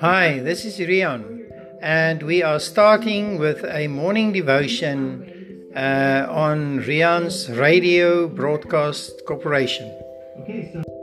Hi, this is Rion, and we are starting with a morning devotion uh, on Rion's Radio Broadcast Corporation. Okay, so